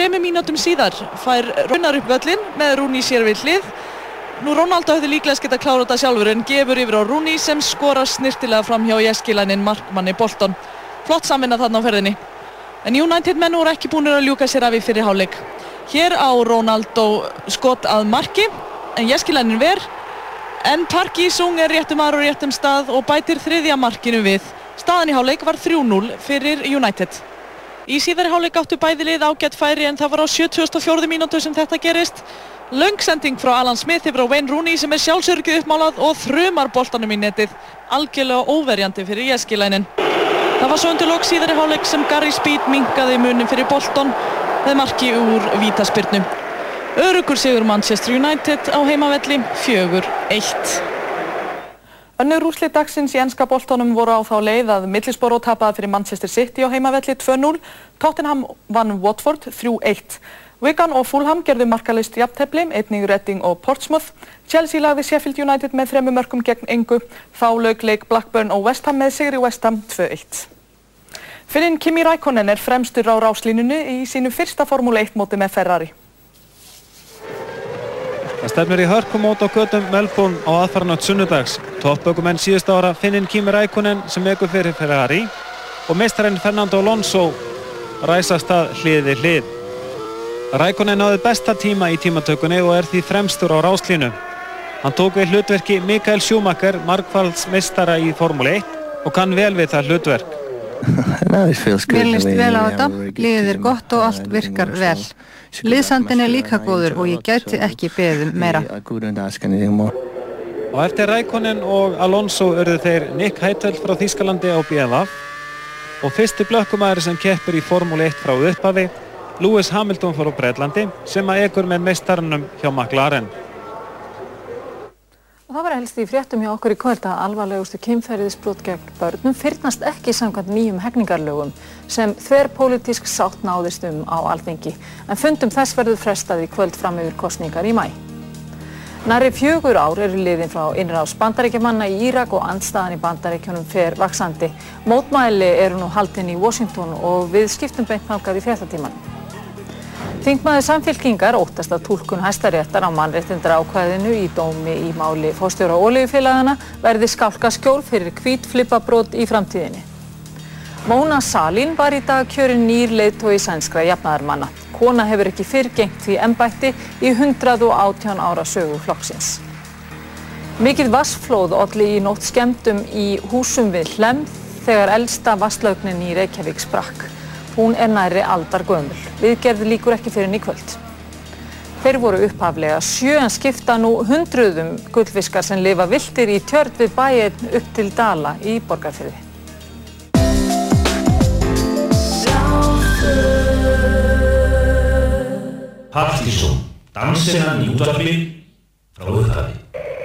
þremi mínútum síðar fær raunar upp völlin með Rúni sér við hlið. Nú Rónaldó hefði líklegast geta klára þetta sjálfur en gefur yfir á Rúni sem skora snirtilega fram hjá Jeskilænin markmanni Bolton. Flott samvinna þarna á ferðinni. En United menn voru ekki búinir að ljúka sér af í fyrirháleik. Hér á Rónaldó skott að marki en Jeskilænin ver en Park Ji-sung er réttum aðra og réttum stað og bætir þriðja markinu við. Staðan í háleik var 3-0 fyrir United. Í síðari háleik áttu bæði lið ágætt færi en það var á 74. mínútu sem þetta gerist. Langsending frá Alan Smith yfir á Wayne Rooney sem er sjálfsörgu uppmálað og þrumar boltanum í netið. Algjörlega óverjandi fyrir Jeskilænin. Það var svo undir lók síðari háleik sem Gary Speed mingaði munin fyrir Bolton með marki úr vítaspyrnu. Örugur sigur Manchester United á heimavelli 4-1. Önnur úrslit dagsins í ennska boltónum voru á þá leið að Middlesbrough tapaði fyrir Manchester City á heimavelli 2-0. Tottenham vann Watford 3-1. Wigan og Fulham gerðu markalist jafntefli, einnig Reading og Portsmouth. Chelsea lagði Sheffield United með þremu mörgum gegn engu. Þá laug leik Blackburn og West Ham með sigri West Ham 2-1. Finnin Kimi Räikkönen er fremstur á ráslínunni í sínu fyrsta Formule 1 móti með Ferrari. Það stefnir í hörkumót á gödum Melbourne á aðfarnátt sunnudags. Toppökumenn síðust ára Finnin Kimi Räikkönen sem egur fyrir Ferrari og meistarinn Fernando Alonso ræsast að hliði hlið. Rækkonen náði besta tíma í tímatökunni og er því fremstur á ráslínu. Hann tók við hlutverki Mikael Schumacher, markfalds meistara í Formule 1 og kann vel við það hlutverk. Mér líst vel á þetta, liðið er gott og allt virkar vel. Liðsandin er líka góður og ég gæti ekki beðum meira. Og eftir Rækkonen og Alonso örðu þeir Nick Heidfeld frá Þýskalandi á BMF og fyrsti blökkumæður sem keppur í Formule 1 frá upphafi Lewis Hamilton fór á Breitlandi sem að egur með meistarnum hjá McLaren. Og það var helst í fréttum hjá okkur í kvöld að alvarlegustu kynferðisbrot gegn börnum fyrnast ekki samkvæmt nýjum hegningarlögum sem þver pólitísk sátt náðist um á alþengi en fundum þess verður frestað í kvöld fram yfir kostningar í mæ. Næri fjögur ár eru liðin frá innráðs bandaríkjamanna í Írak og andstaðan í bandaríkjunum fer vaksandi. Mótmæli eru nú haldinn í Washington og við skiptum beint þangað í fréttatíman. Þingmaður samfélkingar óttast að tólkun hæstaréttar á mannréttindra ákvæðinu í dómi í máli fórstjóra ólegufélagana verði skálka skjól fyrir hvít flipabrót í framtíðinni. Móna Salín var í dag kjörin nýr leiðtói sænskra jafnaðarmanna. Kona hefur ekki fyrrgengt því ennbætti í 118 ára sögu flokksins. Mikið vassflóð olli í nótt skemmtum í húsum við Hlem þegar eldsta vasslaugnin í Reykjavík sprakk. Hún er næri aldar gömul. Viðgerð líkur ekki fyrir nýkvöld. Þeir voru upphaflega sjö en skipta nú hundruðum gullfiskar sem lifa viltir í tjörn við bæinn upp til Dala í Borgarfyrði. Partísson, dansinnan í útvarfi frá upphafi.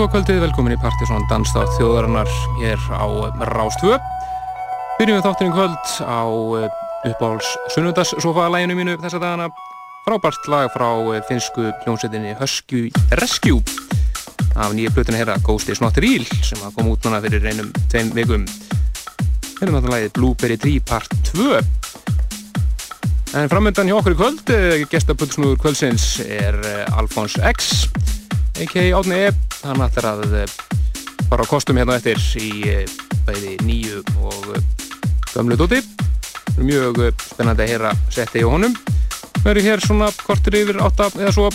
Tókvöldið, velkomin í Partisón Danstátt þjóðarinnar hér á Rástvö. Byrjum við þátturinn kvöld á eh, uppáhalds sunnundarssofa-læginu mínu þessa dagana. Frábært lag frá eh, finsku hljómsveitinni Husky Rescue af nýju plötuna herra Ghost is not real sem kom út núna fyrir einum tveim vikum. Hérna er náttúrulega Blueberry 3 part 2. En framöndan hjá okkur í kvöld, eh, gestapöldusnúður kvöldsins er Alfons X a.k.a. Átni E. Hann ætlar að eh, fara á kostum hérna eftir í eh, bæði nýju og eh, gamlu dóti. Mjög spennandi að heyra setti í honum. Erum hér svona kortur yfir átta eða svo.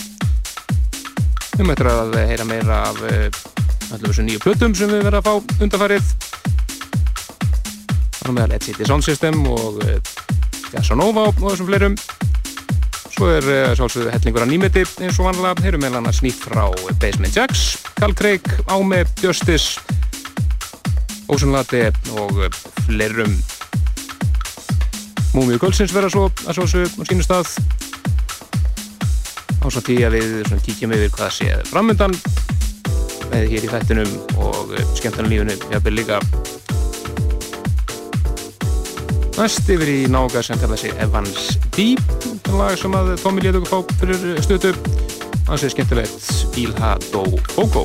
Við möttum að heyra meira af allir þessu nýju plötum sem við verðum að fá undarfærið. Það er meðal Ed City Sound System og Jazzanova og þessum fleirum. Svo er uh, sálsögðu hellingur að nýmeti eins og vanlega. Þeir eru meðal annars nýtt frá Basement Jacks, Carl Craig, Áme, Justice, Ósunlati og uh, fleirum. Múmiu Gölsins verða svo að sálsögðu á sínu stað. Ásá tí að við kíkjum yfir hvað sé framöndan með hér í þættinum og uh, skemmtarnar lífunu. Við hafum líka næst yfir í nága sem kallar sig Evans Deep lag sem að Tómi létt okkur fá fyrir stötu. Hans er skemmtilegt Ilha Do Fogo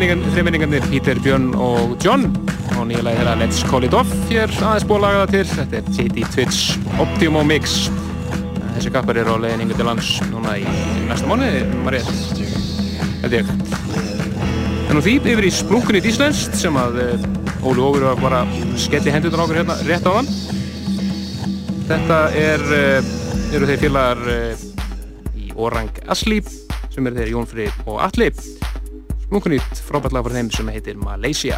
þreminningarnir Pítur, Björn og John. Og nýja lagi þeirra Let's Call It Off. Hér aðeins búið lagaða til. Þetta er JD Twitch Optimo Mix. Þessi kappar eru á leiðin yngur til lands núna í næsta mánu Marja, held ég. En nú því yfir í splunkunni Íslandst sem að eh, Óli Ógur var bara skelli hendutur okkur hérna rétt á þann þetta er eh, eru þeir félagar eh, í Orang Asli sem eru þeir Jón Frið og Alli Munkunýtt frábært lag fyrir þeim sem heitir Malaysia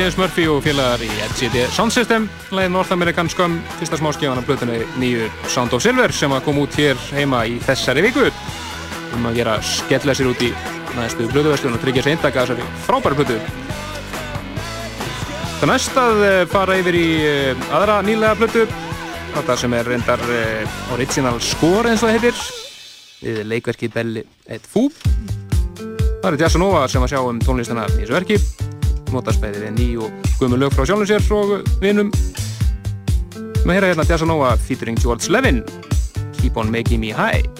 James Murphy og félagar í LCD Sound System. Leiði North American Scum fyrsta smáskjáðan af blötunni nýju Sound of Silver sem að koma út hér heima í þessari viku. Um að gera skella sér út í næstu blötuverslun og tryggja sér eindaka þessari frábæru blötu Það næst að eh, fara yfir í eh, aðra nýlega blötu þetta sem er reyndar eh, original score eins og það heitir. Við leikverki Belli et Fú Það eru Jasson Ova sem að sjá um tónlistina í þessu verki notast bæði við ný og guðmur lög frá sjálfum sér og vinum. Og hérna hérna Dessanova featuring George Levin. Keep on making me high.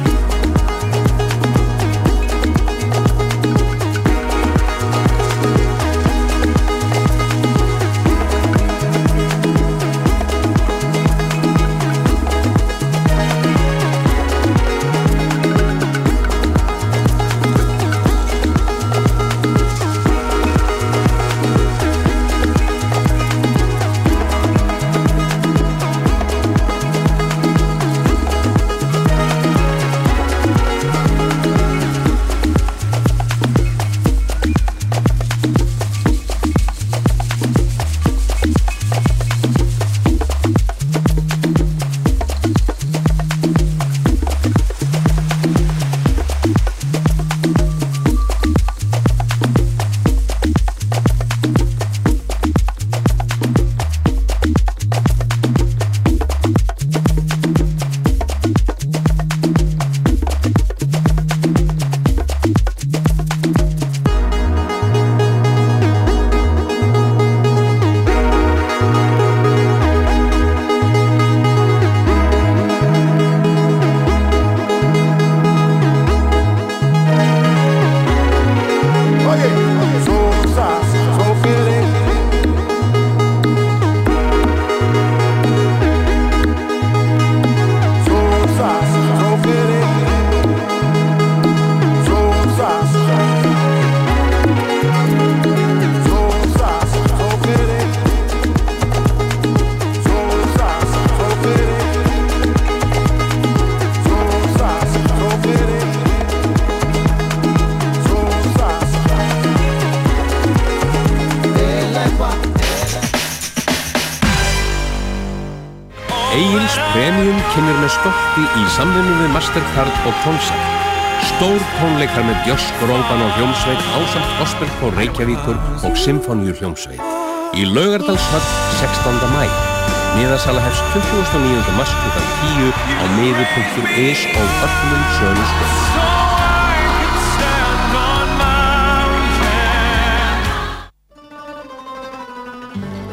og Koncept. Stór tónleikar með Björsk, Róban og Hljómsveit ásamt Gospelkór Reykjavíkur og Symfóníu Hljómsveit. Í Laugardalshöll 16. mæ. Miðasala hefst 29. mars kl. 10 á miður.is og öllum sölu skoðum.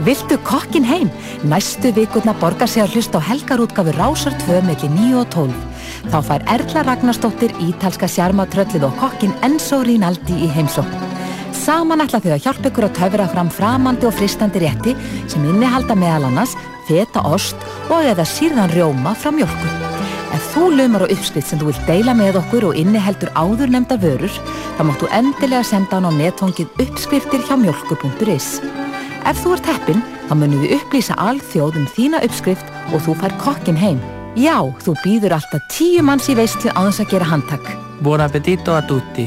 Viltu kokkin heim? Næstu vikurna borgar sig að hlusta á helgarútgafu Rásar 2 melli 9 og 12. Þá fær Erla Ragnarsdóttir ítalska sjarmatröllið og kokkin Enzo Rinaldi í heimsókn. Saman ætla þau að hjálpa ykkur að töfra fram framandi og fristandi rétti sem innihalda meðal annars feta ost og eða sírðan rjóma frá mjölku. Ef þú lumar á uppskrift sem þú vilt deila með okkur og inniheldur áður nefnda vörur, þá máttu endilega senda hann á netfangið uppskriftir hjá mjölku.is. Ef þú ert heppinn, þá munum við upplýsa alþjóð um þína uppskrift og þú fær kokkin heim. Já, þú býður alltaf tíu manns í veistlu á þess að gera handtak. Buon appetito a tutti.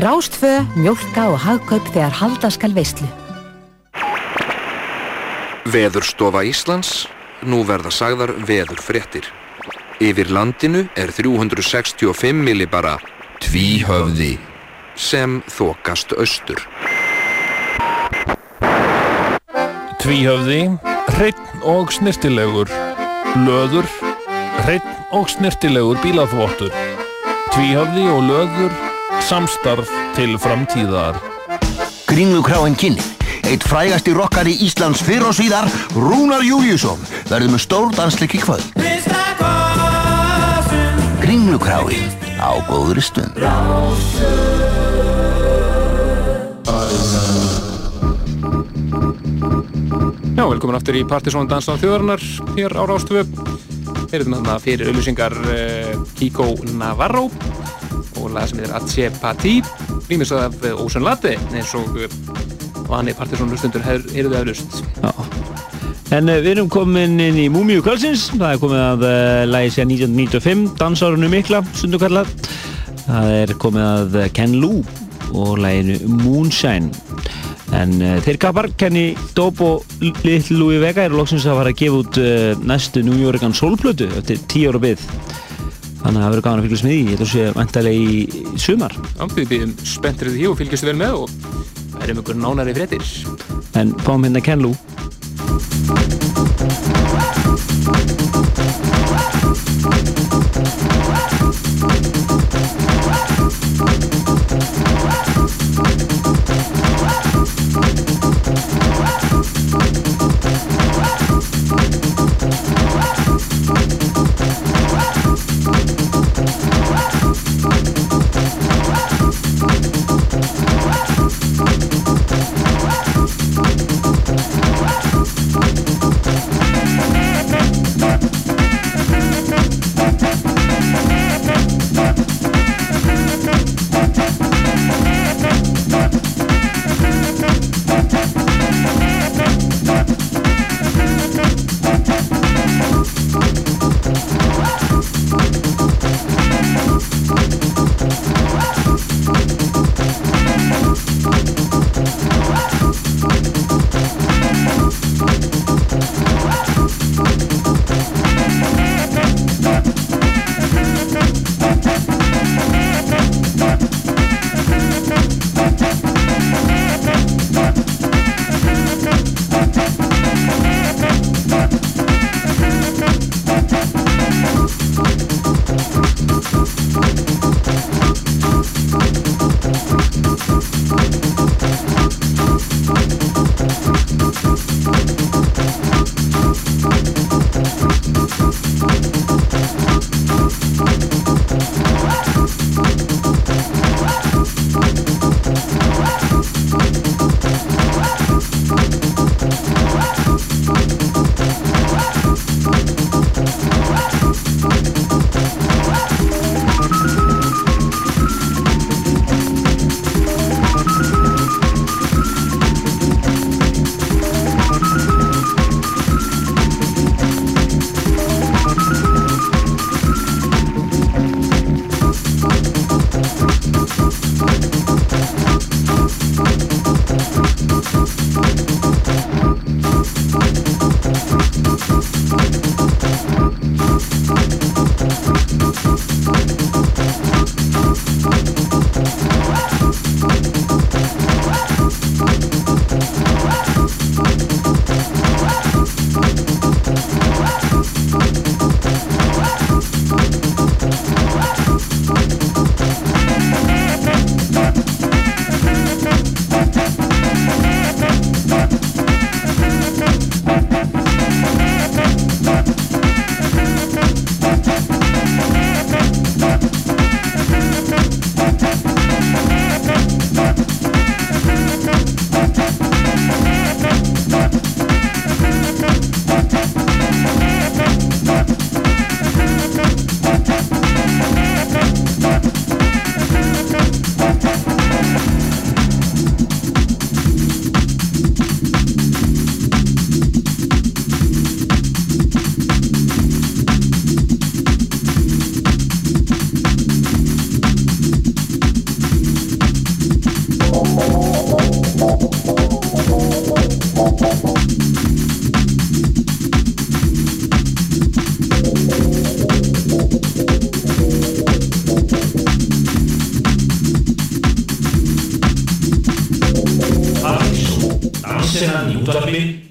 Rástfö, mjólka og hagkaup þegar halda skal veistlu. Veðurstofa Íslands, nú verða sagðar veðurfréttir. Yfir landinu er 365 millibara tvíhöfði sem þokast austur. Tvíhöfði, hreinn og snirtilegur. Löður, hreinn og snirtilegur bílaþvottur. Tvíhöfði og löður, samstarf til framtíðar. Kringlukráin kynnin. Eitt frægasti rockari Íslands fyrr og síðar, Rúnar Júliusson, verður með stór dansleik í kvöld. Kringlukráin á góðri stund. Já, velkomin aftur í Partisón Dansa á þjóðarinnar hér á Rástvö. Erum þarna fyrir auðlýsingar uh, Kiko Navarro og lag sem heitir Atse Pati rýmis af uh, Ocean Latte eins og og hann í Partisón hlustundur heyrðu eflust. Já. En við erum komin inn í Múmiu kvöldsins, það er komið að lægi sér 1995, dansárunu mikla, sundukallað. Það er komið að Ken Lou og læginu Moonshine. En uh, þeir gafar kenni Dope og Little Louie Vega eru lóksins að fara að gefa út uh, næstu New Yorkan solplötu eftir tíu ára byggð. Þannig að það verður gafan að fylgjast með því. Ég held að það sé vantarlega í sumar. Við býðum spenntrið því og fylgjastu vel með og verðum ykkur nánari fréttir. En fáum hérna Ken Lou. We'll be right back. também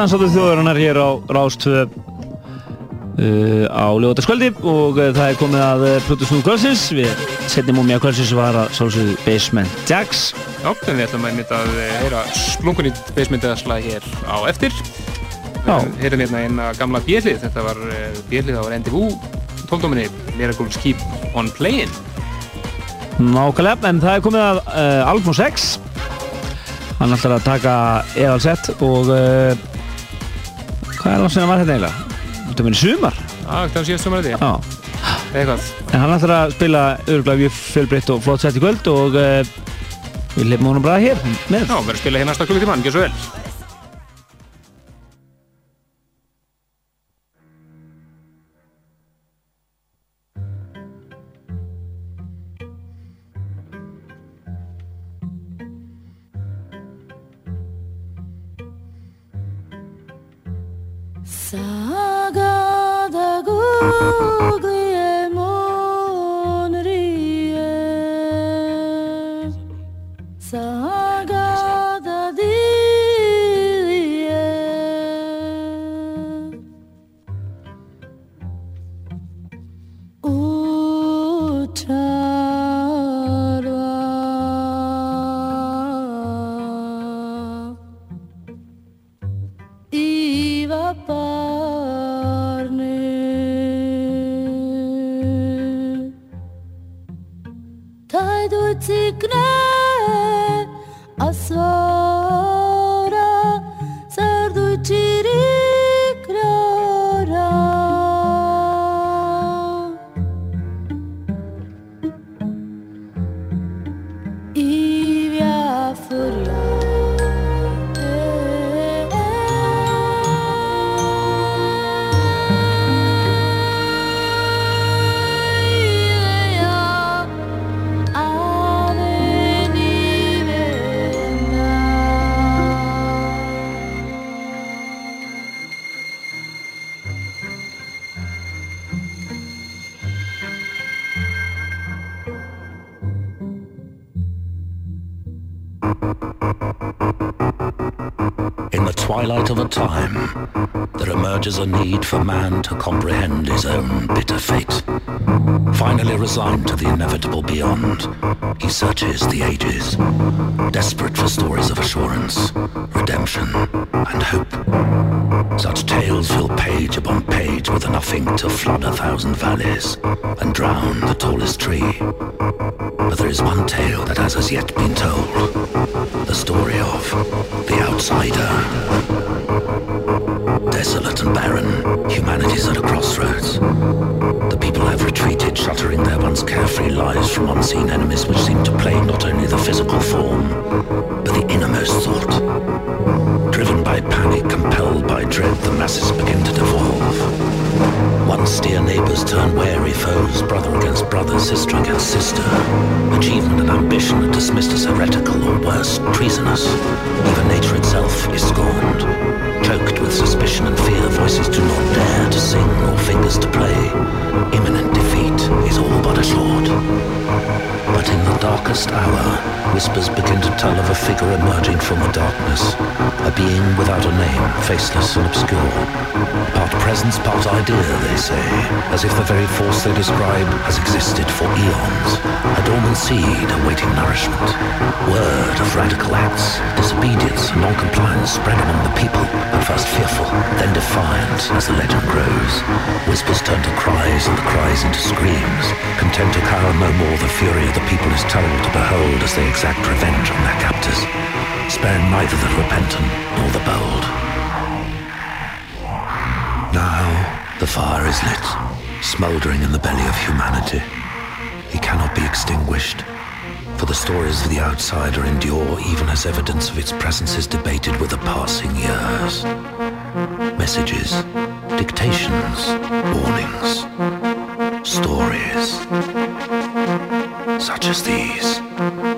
Dansáttu þjóðurinnar hér á Rástvö uh, á Ljóðarskvöldi og uh, það er komið að uh, Plutusnúð Kvölsins við setjum um í að Kvölsins var að sálsögðu Basement Jacks Já, en við ætlum að mynda að eh, heyra splunkunýtt beismyndaslag hér á eftir. Heyrum hérna eina gamla bjellið, þetta var bjellið á NDV tóldóminni Miracles Keep on Playing. Nákvæmlega, en það er komið að uh, Alfons X. Hann ætlar að taka eðalsett og uh, er það sem var þetta eiginlega? Þetta er sumar Já, það síðast sumar þetta Já. Eitthvað En hann ætlar að spila örgulega mjög fjölbreytt og flott sett í kvöld og uh, við lefum honum bara hér með. Já, verður að spila hérna næsta klukkutíman, gjör svo vel twilight of a time, there emerges a need for man to comprehend his own bitter fate. Finally resigned to the inevitable beyond, he searches the ages, desperate for stories of assurance, redemption, and hope. Such tales fill page upon page with enough ink to flood a thousand valleys and drown the tallest tree. But there is one tale that has as yet been told. The story of the outsider. Desolate and barren, humanity's at a crossroads. The people have retreated, shuttering their once carefree lives from unseen enemies which seem to plague not only the physical form, but the innermost thought. Driven by panic, compelled by dread, the masses begin to devolve. Dear neighbors turn wary foes, brother against brother, sister against sister. Achievement and ambition are dismissed as heretical or worse, treasonous. Even nature itself is scorned. Choked with suspicion and fear, voices do not dare to sing or fingers to play. Imminent defeat is all but assured. But in the darkest hour, whispers begin to tell of a figure emerging from the darkness. A being without a name, faceless and obscure. Part presence, part idea, they say, as if the very force they describe has existed for eons. A dormant seed awaiting nourishment. Word of radical acts, disobedience and non-compliance spread among the people, at first fearful, then defiant as the legend grows. Whispers turn to cries and the cries into screams. Content to cower no more the fury of the people is terrible to behold as they exact revenge on their captors, sparing neither the repentant nor the bold. The fire is lit, smouldering in the belly of humanity. It cannot be extinguished, for the stories of the outsider endure even as evidence of its presence is debated with the passing years. Messages, dictations, warnings, stories, such as these.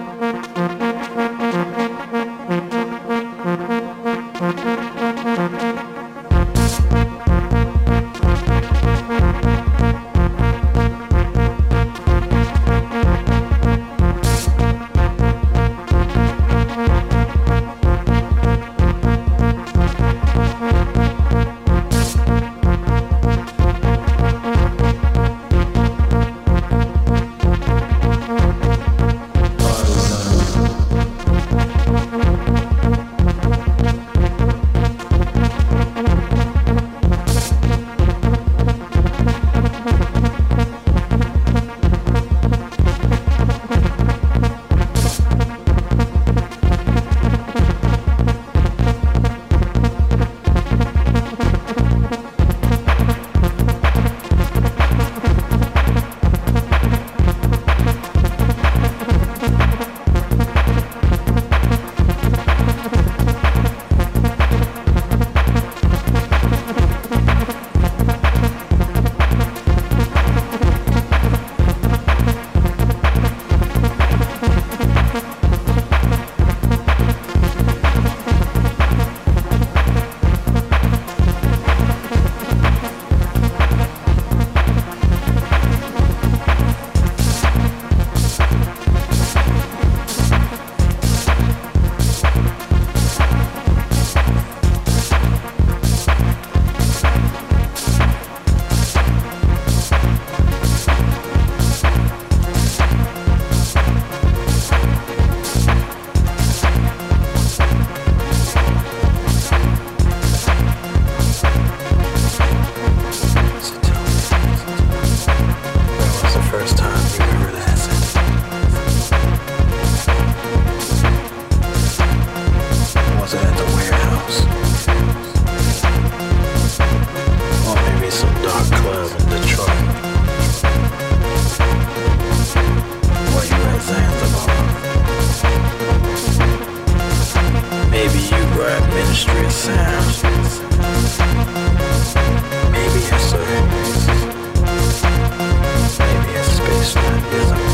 Mystery of sound. Maybe it's a maybe it's space-time rhythm. Where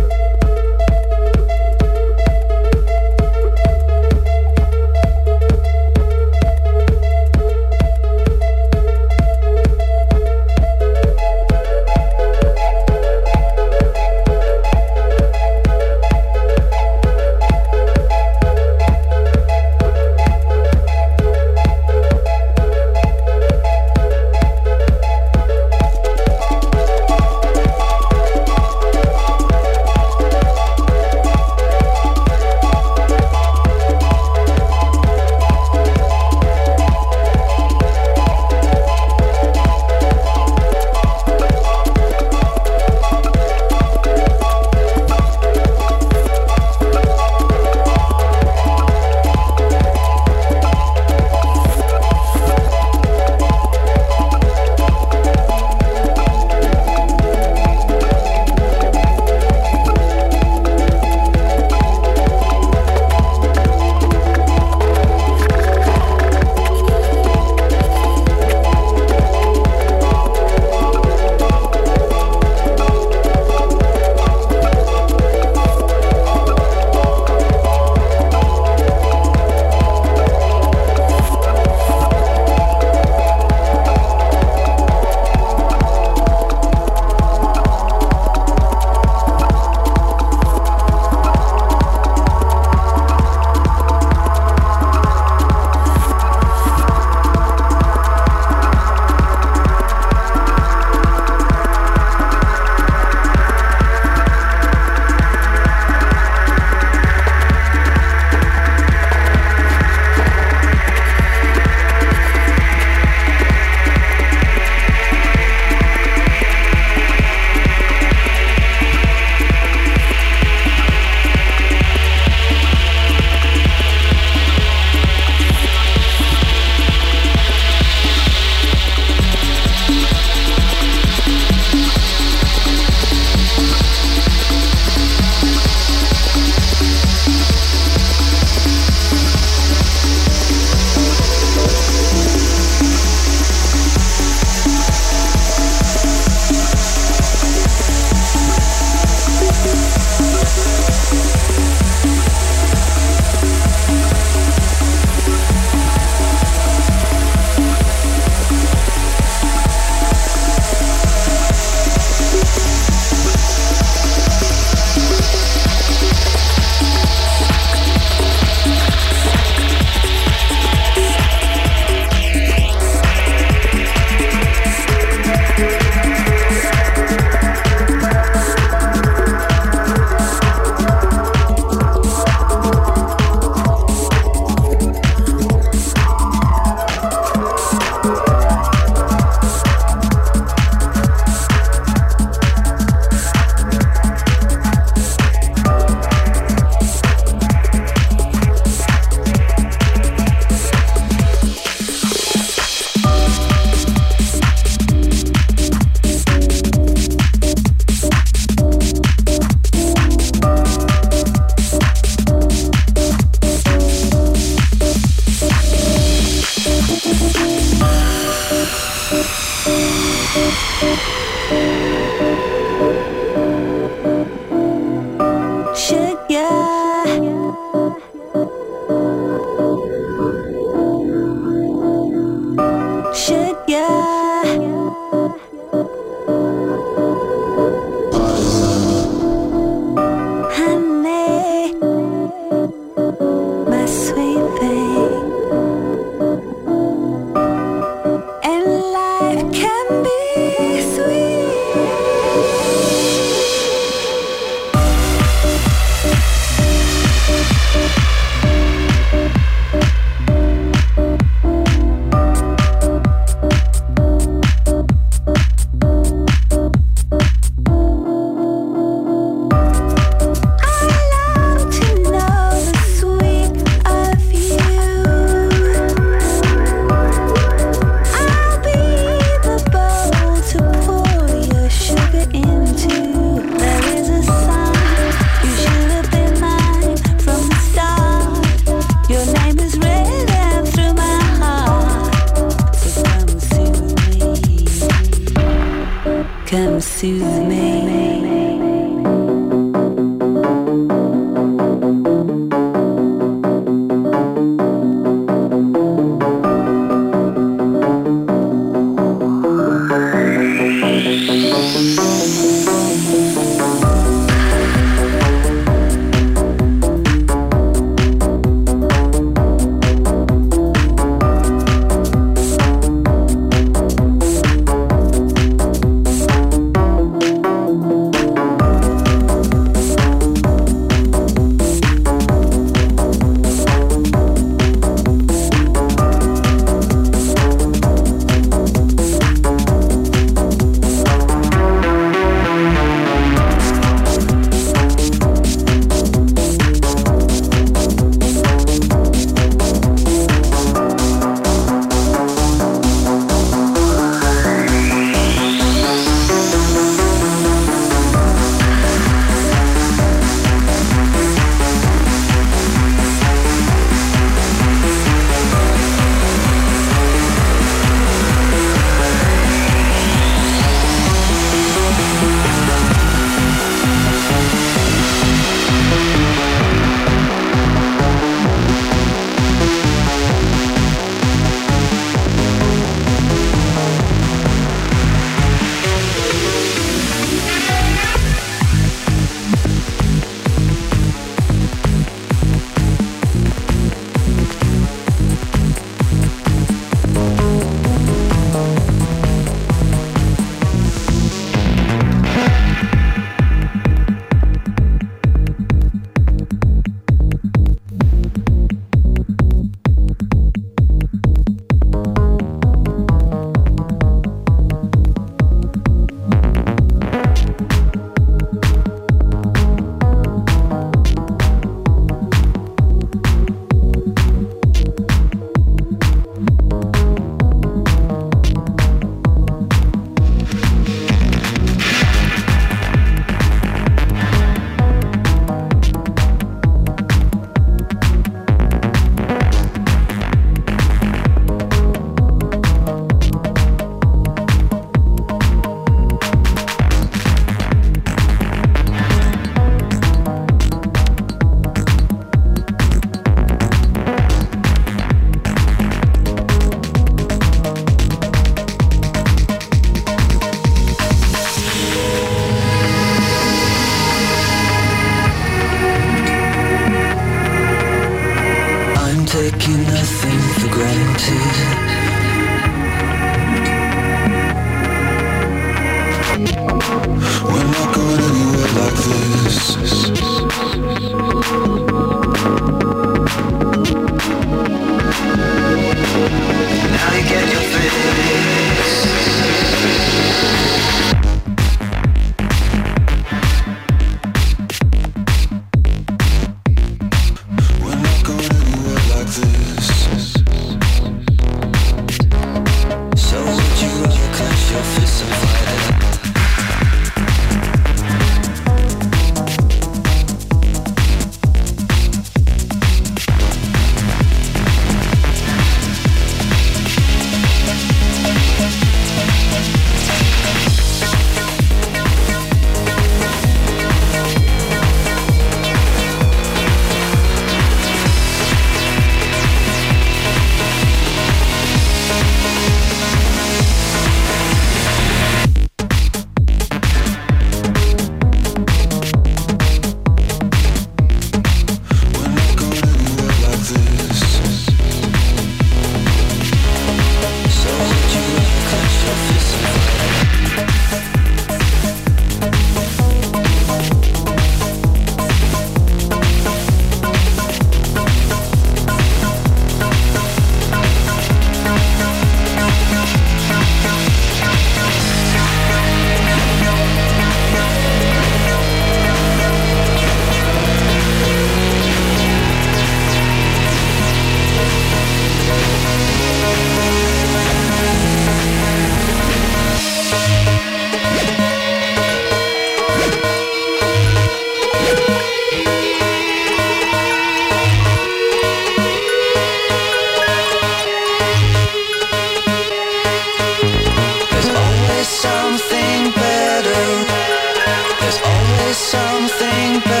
everything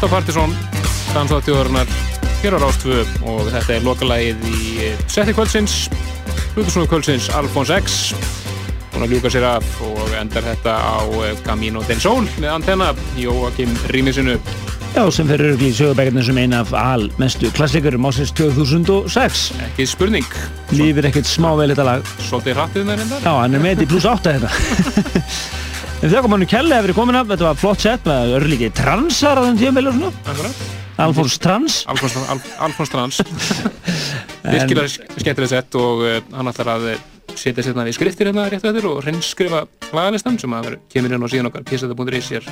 Á Partisón, dansátjóðarinnar hér á Rástvö og þetta er lokalægið í eh, setti kvöldsins, hlutusnúðu kvöldsins Alfons X. Hún að ljúka sér af og endar þetta á eh, Camino del Sol með antenna í Jóakim rýmisinu. Já, sem fyrir örgli í sögubækarnir sem eina af al mestu klassikurum ásins 2006. Ekki spurning. Lífir ekkert smá vel þetta lag. Svolítið hrattið með reyndar. Já, hann er með þetta í pluss 8 þetta. En þegar kom hann Kelly hefur komin af, þetta var flott sett með örlíki transar á þenn tíumveil og svona. Alfons Trans. Alfons, Al, Alfons Trans. Virkilega skemmtilega sett og uh, hann ætlar að eh, setja sérna við skriftir hérna rétt eftir og reynskrifa lagalistan sem að vera, kemur hérna á síðan okkar pseta.is hér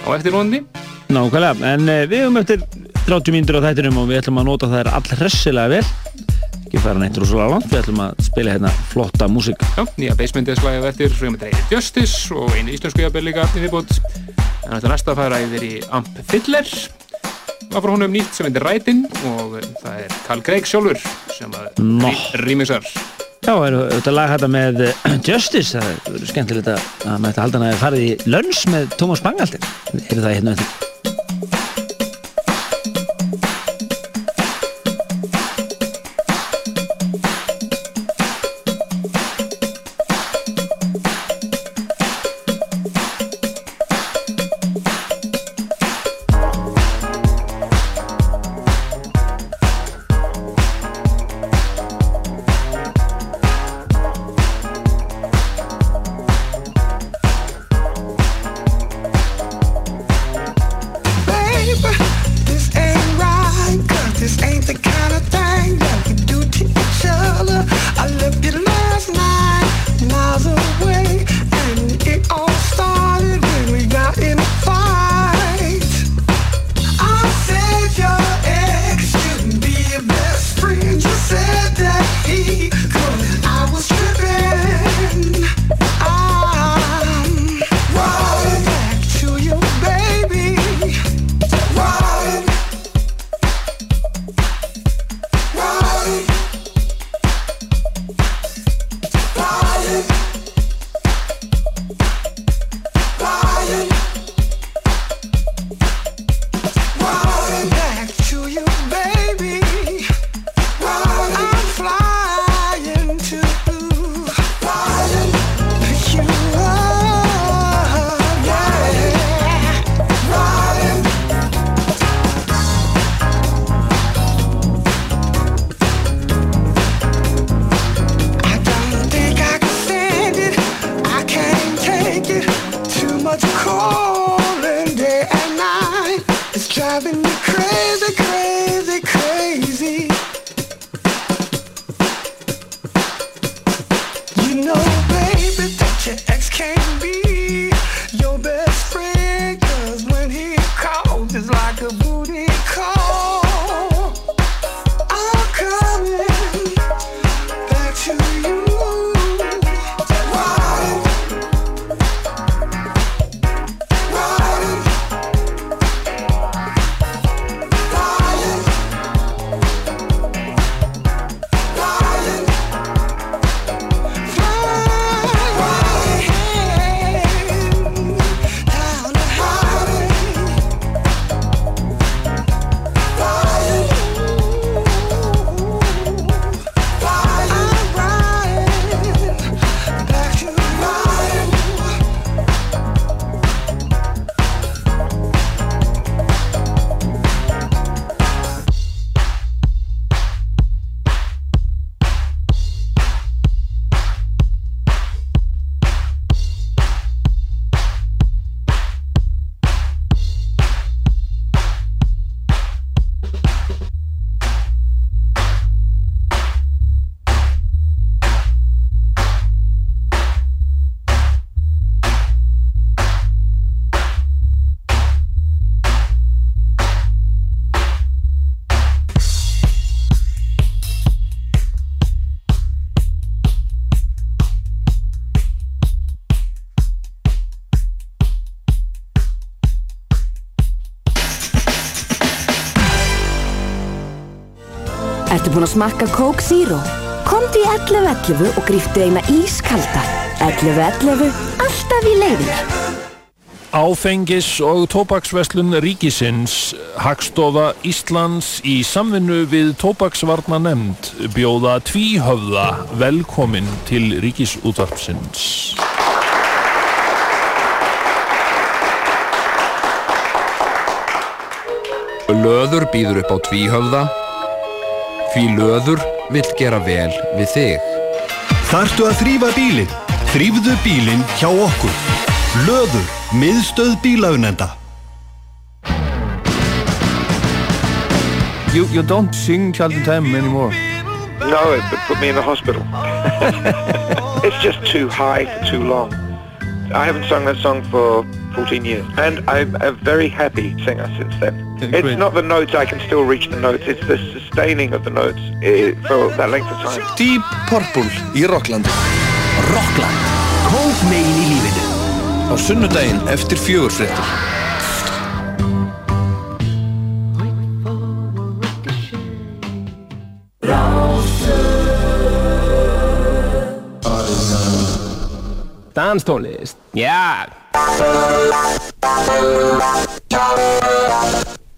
á eftirvonandi. Nákvæmlega, en uh, við höfum eftir 30 mínútur á þættinum og við ætlum að nota þær allhressilega vel. Ekki fara neitt rosalega langt, við ætlum að spila hérna flotta músík. Já, nýja basementið eftir frá með dreigir Justice og einu íslensku jafnvel líka viðbútt. En þetta næsta að fara yfir í Amp Fiddler var frá honum nýtt sem heitir Rætin og það er Carl Craig sjálfur sem að Nó. rýmisar. Já, er þetta lag hætta með eh, Justice, það verður skemmtilegt að að maður ætti að halda hann að farið í lönns með Tómas Bangaldi. Er það hérna eftir? Ertu búinn að smakka Coke Zero? Komdu í 11.11 og gríftu eina ískalda. 11.11, alltaf í leiðinni. Áfengis og tóbaksveslun ríkisins Hagstofa Íslands í samvinnu við tóbaksvarna nefnd bjóða tvíhöfða velkomin til ríkisútvarpsins. Löður býður upp á tvíhöfða Því löður vill gera vel við þig Þarftu að þrýfa bílinn? Þrýfðu bílinn hjá okkur. Löður, miðstöð bílaunenda. You, you don't sing Charlton Time anymore. No, it put me in the hospital. it's just too high for too long. I haven't sung that song for 14 years, and I'm a very happy singer since then. It's not the notes, I can still reach the notes, it's the sustaining of the notes eh, for that length of time. Deep Purple í Rocklandi. Rockland. Kók megin í lífinu. Á sunnudaginn eftir fjögur fréttur. Danstónlist, já.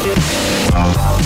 Já,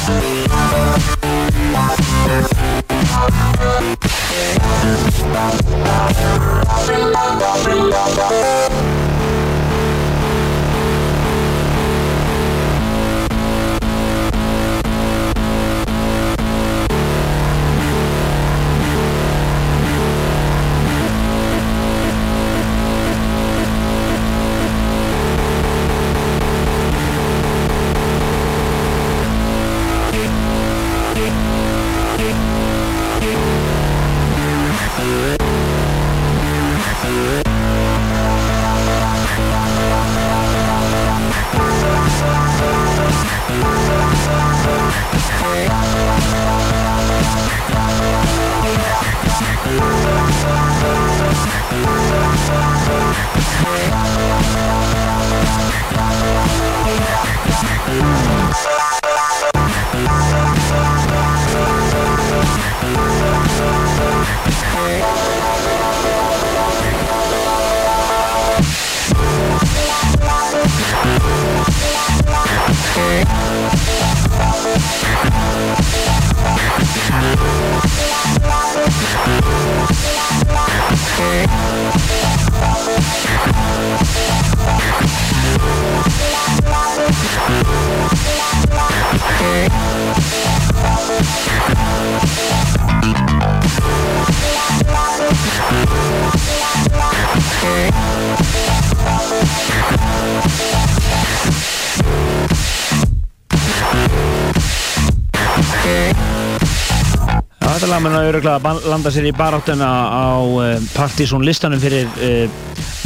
að öruglega ban- landa sér í baráttuna á uh, Partizón listanum fyrir uh,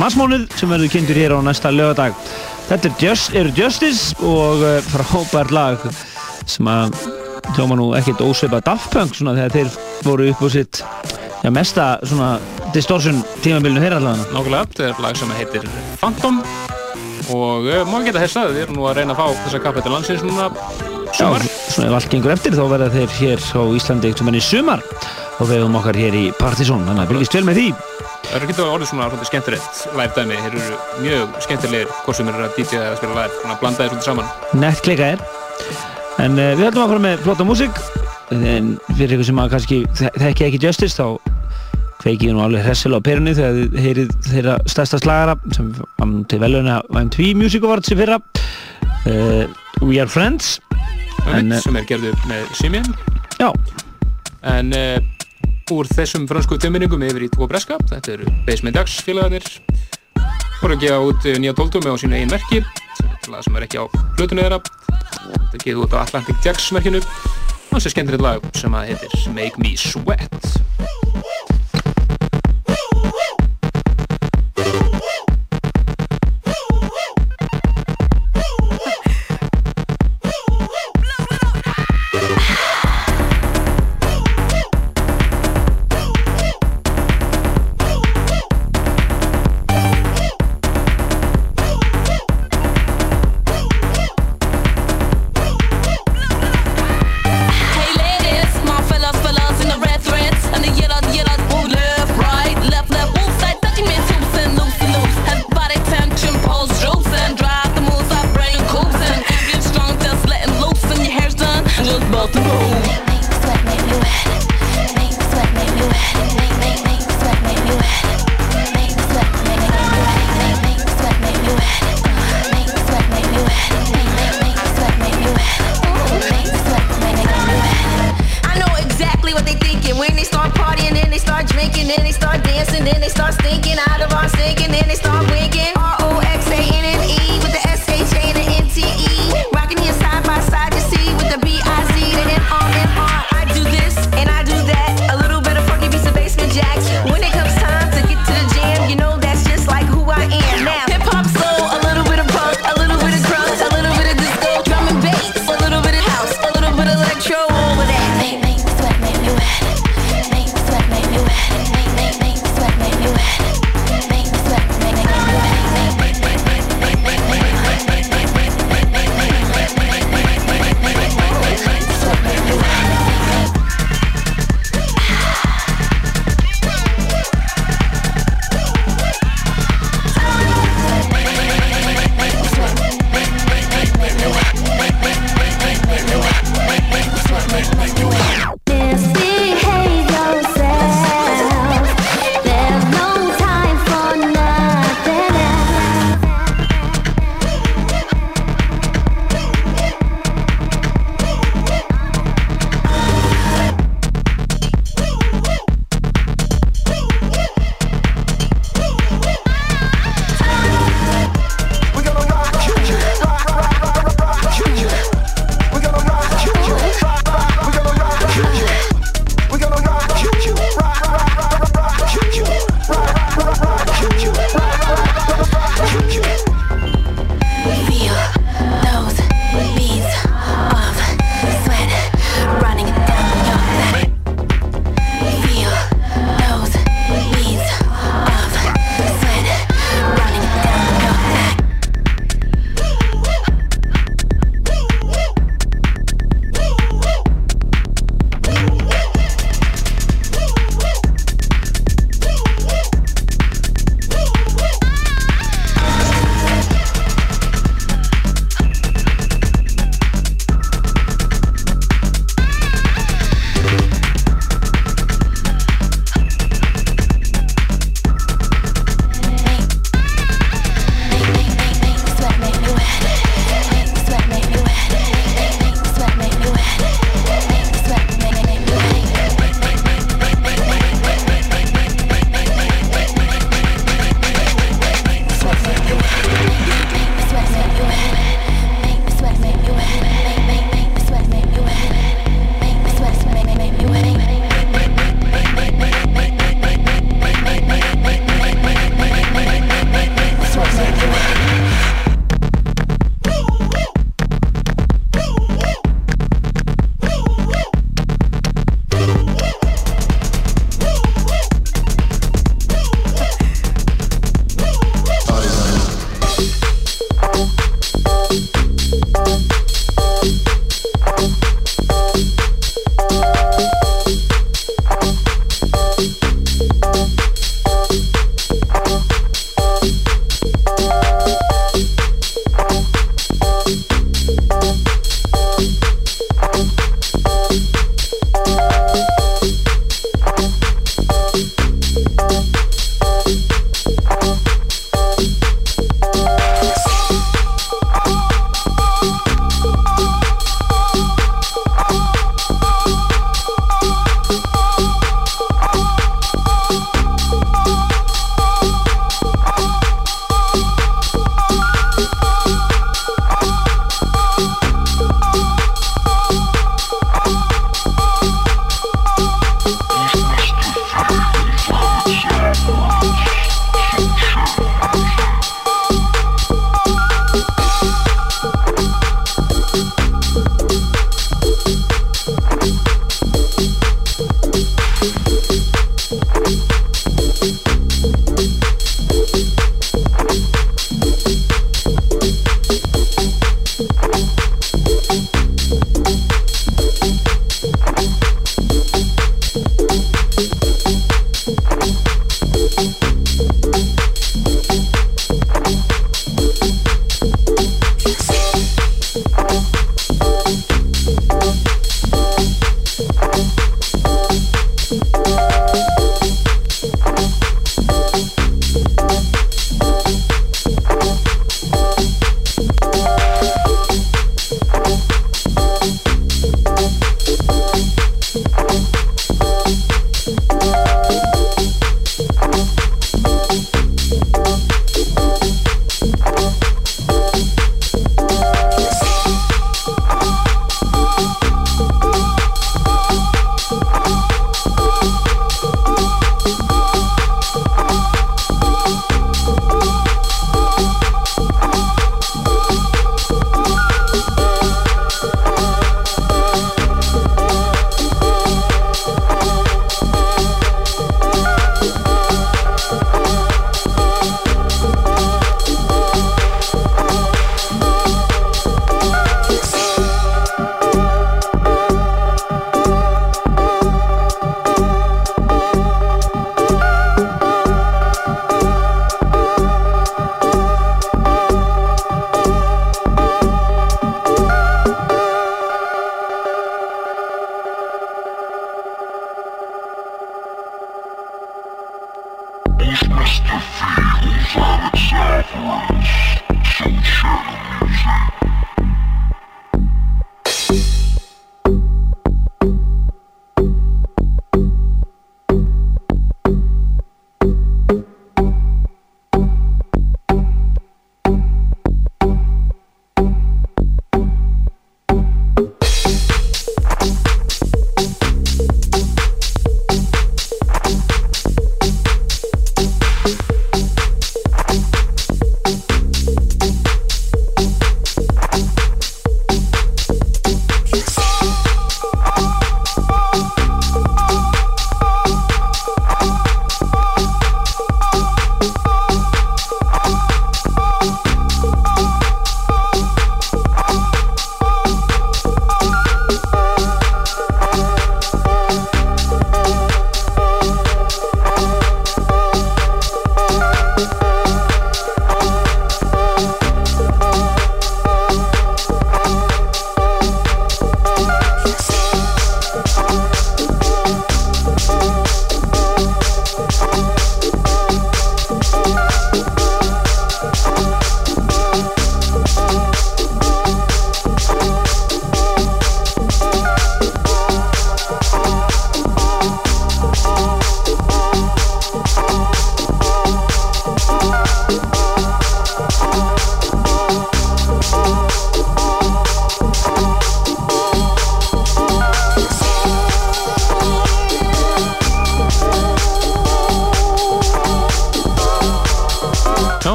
massmónuð sem verður kynntur hér á næsta lögadag. Þetta er Just, eru Justice og uh, frábært lag sem að hljóma nú ekkert ósveipað Daft Punk svona þegar þeir voru upp á sitt já, mesta svona distortion tímabilinu þeirra allavega Nákvæmlega, þetta er lag sem heitir Phantom og má geta þess að við erum nú að reyna að fá þessa kappa til landsins núna sumar. Já, svona ef allt gengur eftir þá verða þeir hér á Íslandi eitthvað í sumar og við höfum okkar hér í Partizón. Þannig að byrjast vel með því. Það eru getur orðið svona svolítið skemmtilegt live dæmi, þeir eru mjög skemmtilegir hvort sem eru að DJ eða spila live, svona blanda þeir svolítið saman. nett klika er. En uh, við höldum að fara með flotta músík. En fyrir ykkur sem að kannski þe- þekki ekki Justice þá kveikið nú alveg hressilega á perunni þegar þið heyrið þeirra stærsta slagara sem var nú til veluna MTV Music Awards í fyrra. Uh, We Are Friends. En, eh, sem er gerðu með Simeon. Já. En uh, úr þessum fransku tömminningum yfir í tvo breska, þetta eru Basement Jaxx félagarnir, voru að gefa út eh, nýja tóltum á sínu eigin merki, sem sem er ekki á hlutunni þeirra. Þetta gefið út á Atlantic Jaxx merkinu. Og þessi skemmtilegt lag sem að heitir Make Me Sweat.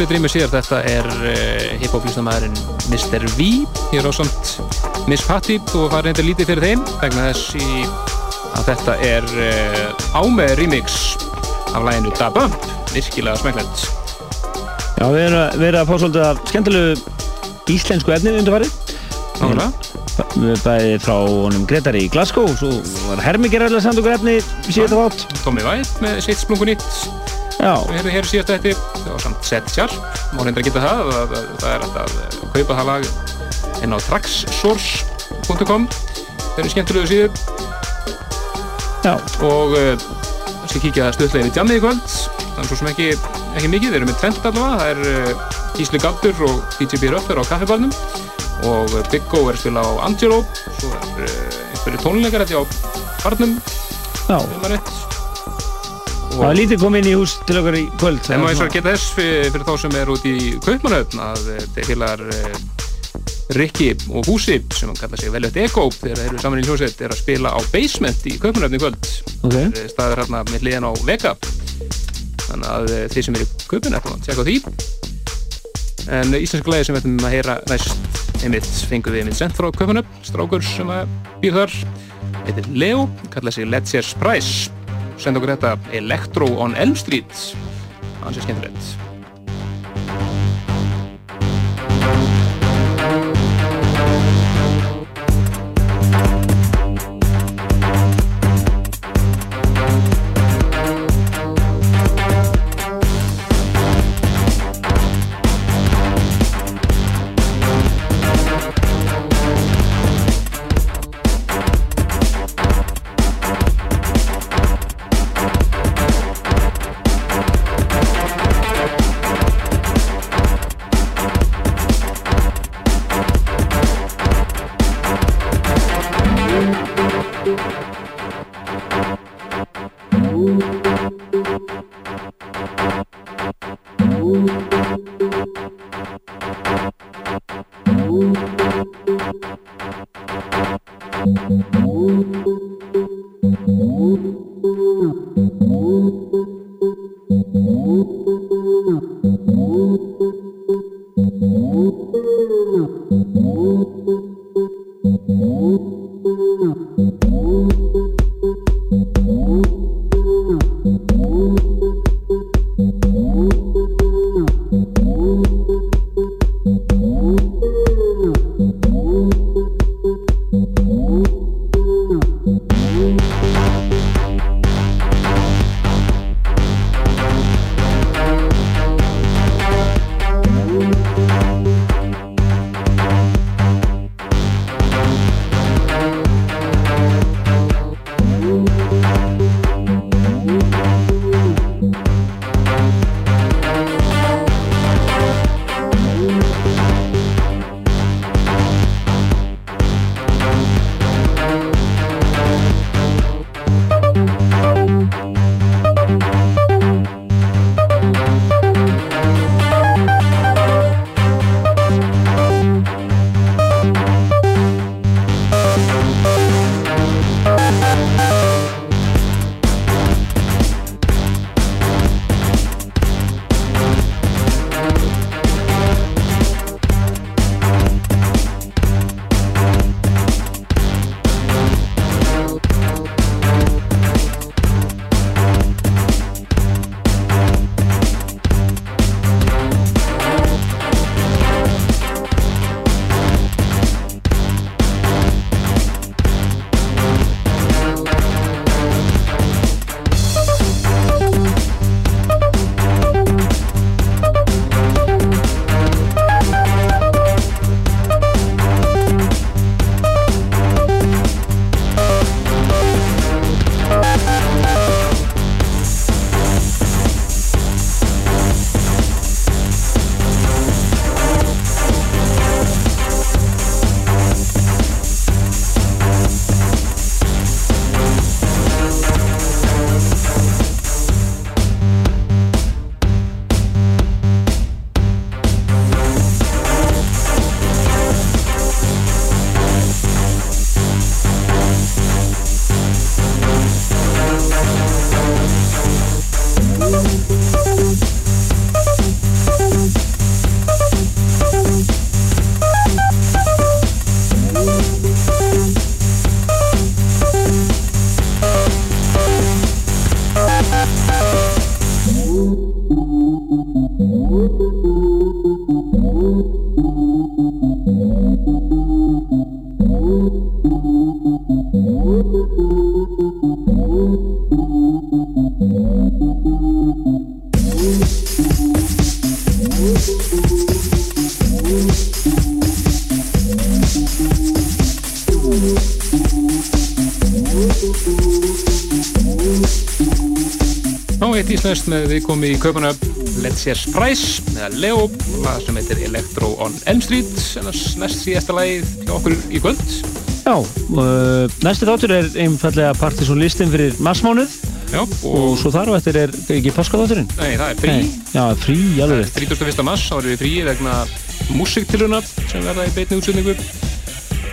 Smökklið drýmur sér, þetta er uh, hip-hop listamæðurinn Mr. V hér á samt Miss Patty og það er reynda lítið fyrir þeim vegna þess í að þetta er uh, ámeð remix af læginu Da Bump, virkilega smökklið Já, við erum að, við erum að fá svolítið af skemmtilegu íslensku efni undirfarið. Nákvæmlega. Við bæði frá honum Gretari í Glasgow, svo var Hermi gerðarlega samt okkur efni í síðan þátt. Tommy White með sitt splungu nýtt Já. sem hefur hér síðast eftir það Seth Sharp, má reynda að geta það það, það, það er hægt að kaupa það lag inn á tracksource.com það er skemmtilegu síðu. Já. og uh, það skal kíkja stuðlega í jammið í kvöld. Það er svo sem ekki, ekki mikið, þeir eru með tvent allavega. Það er uh, Gísli Galdur og DJ B. Röffer á kaffibarnum og uh, Big O er að spila á Angelo svo er einhverju tónleikar þetta á barnum. Já. Maður Það er lítið komið inn í hús til okkar í kvöld. Það má eins og geta þess fyrir, fyrir þá sem er út í Kaupmannhöfn að eh, þeir félagar uh, Rikki og Húsi sem hann kalla sig Velvet Ego þegar þeir eru saman í hljómsveit er að spila á Basement í Kaupmannhöfn í kvöld. Ok. Það er staður hérna með hliðan á Vega þannig að uh, þeir sem eru í Kaupmannhöfn tjekka á því. En uh, íslensk glæði sem við ætlum að heyra næst einmitt fengum við einmitt sent frá Kaupmannhöfn strákur sem að býr þar. Heitir Leo, kalla sig Let's Price senda okkur þetta Electro on Elm Street. Hans er skemmtilegt með viðkomi í köpuna Let's Hear Surprise með Leo lag sem heitir Electro on Elm Street ennars næst síðasta lagið hjá okkur í kvöld. Já, uh, næsti þáttur er einfallega Partisan listin fyrir marsmánuð. Já, og, og svo þar á eftir er ekki páskaþátturinn? Nei, það er frí. Já, frí, alveg rétt 31. mars þá erum við frí vegna músiktiluna sem verða í beitni útsendingu.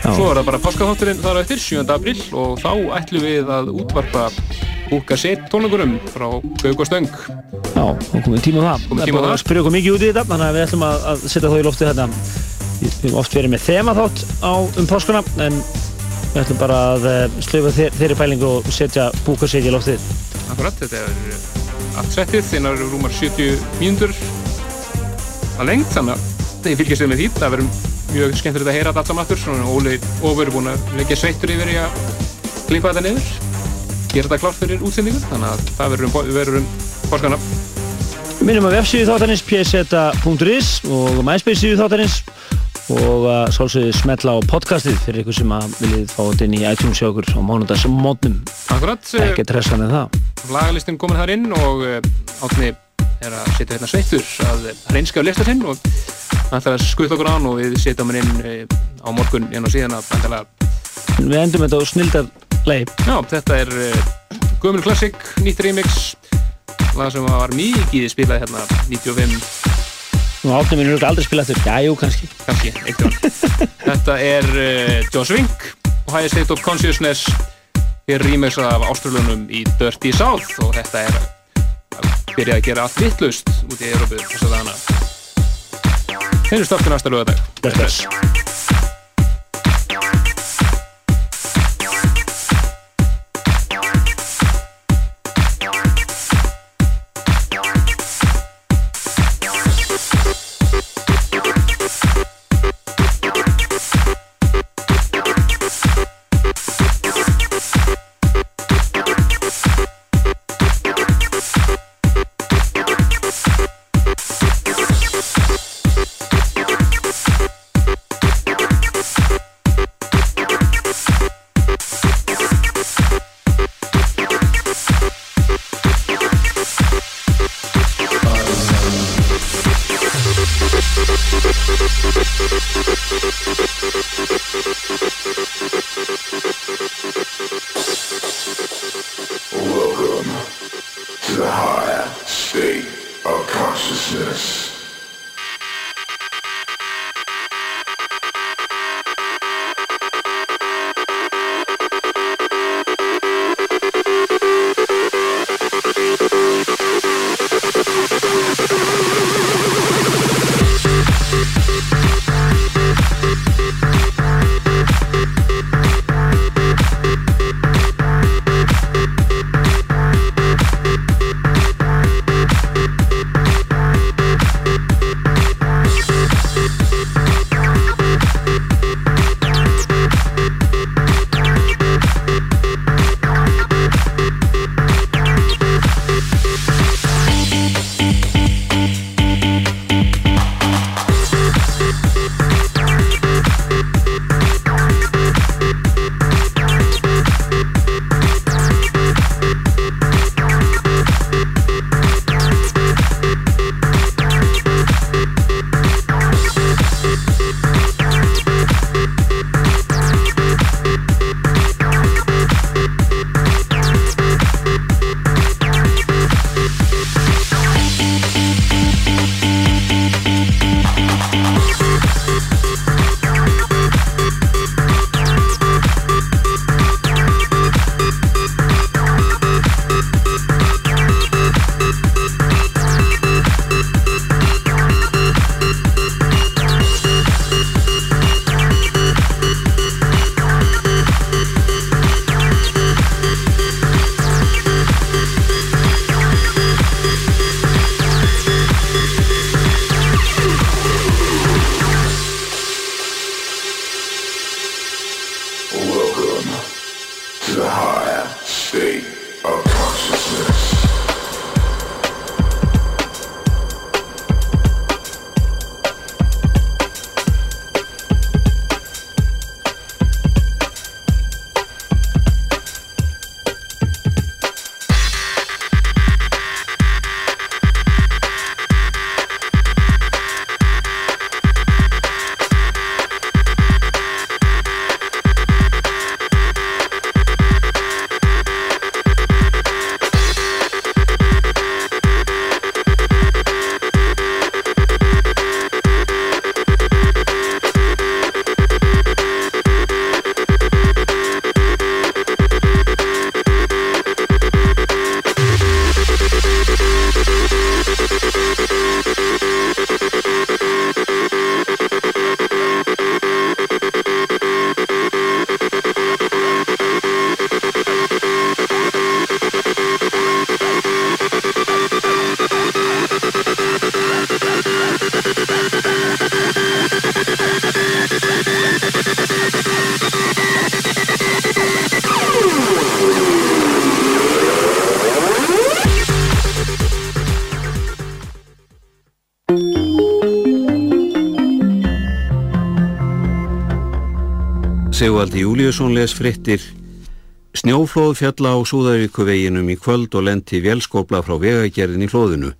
Svo er það bara páskaþátturinn þar á eftir 7. april og þá ætlum við að útvarpa búka set tónleikunum frá Gaug og Stöng. Já, þá komum tíma á það. Komum Það tíma á það. að spyrja okkur mikið út í þetta þannig að við ætlum að, að setja þá í loftið þetta Við við höfum oft verið með þema þátt á um páskuna en við ætlum bara að uh, slöfa þeir, þeirri pælingu og setja búka set í loftið. Akkurat, þetta er allt settið, þinnar eru rúmar 70 mínútur að lengt, þannig að þeir fylgjast við með því, það verður mjög skemmtilegt að heyra þetta allt saman aftur, svona Óli er búin að leggja sveittur yfir í að klippa þetta niður, gera þetta klárt fyrir útsendingu, þannig að það verður um, verður um. Við minnum að vefsíðu þáttarins pseta.is og MySpace síðu þáttarins og að sálsögðu smetla á podcastið fyrir ykkur sem að viljið fá þetta inn í iTunes hjá okkur á mánudags mótnum Akkurat, ekki tressan en það lagalistin komin þar inn og uh, Átni er að setja hérna sveittur að reynska á lista sinn og hann ætlar að skutla okkur án og við setjum hann inn uh, á morgun inn á síðan að Við endum þetta á snildar leið Já, þetta er uh, Gömul Classic, nýtt remix lag sem var mikið spilað hérna 95 Nú áttum við aldrei spila eftir, já, jú, kannski. Kannski, eitthvað Þetta er uh, John Swink og High State of Consciousness. Er remix af ástralunum í Dirty South og þetta er að byrja að gera allt vittlust út í Európu þess að dana Þeir eru staftur næsta lögadag Bless, bless Júliusson les frittir Snjóflóð fjalla á Súðavíkuveginum í kvöld og lendi vélskópla frá vegagerðin í flóðinu.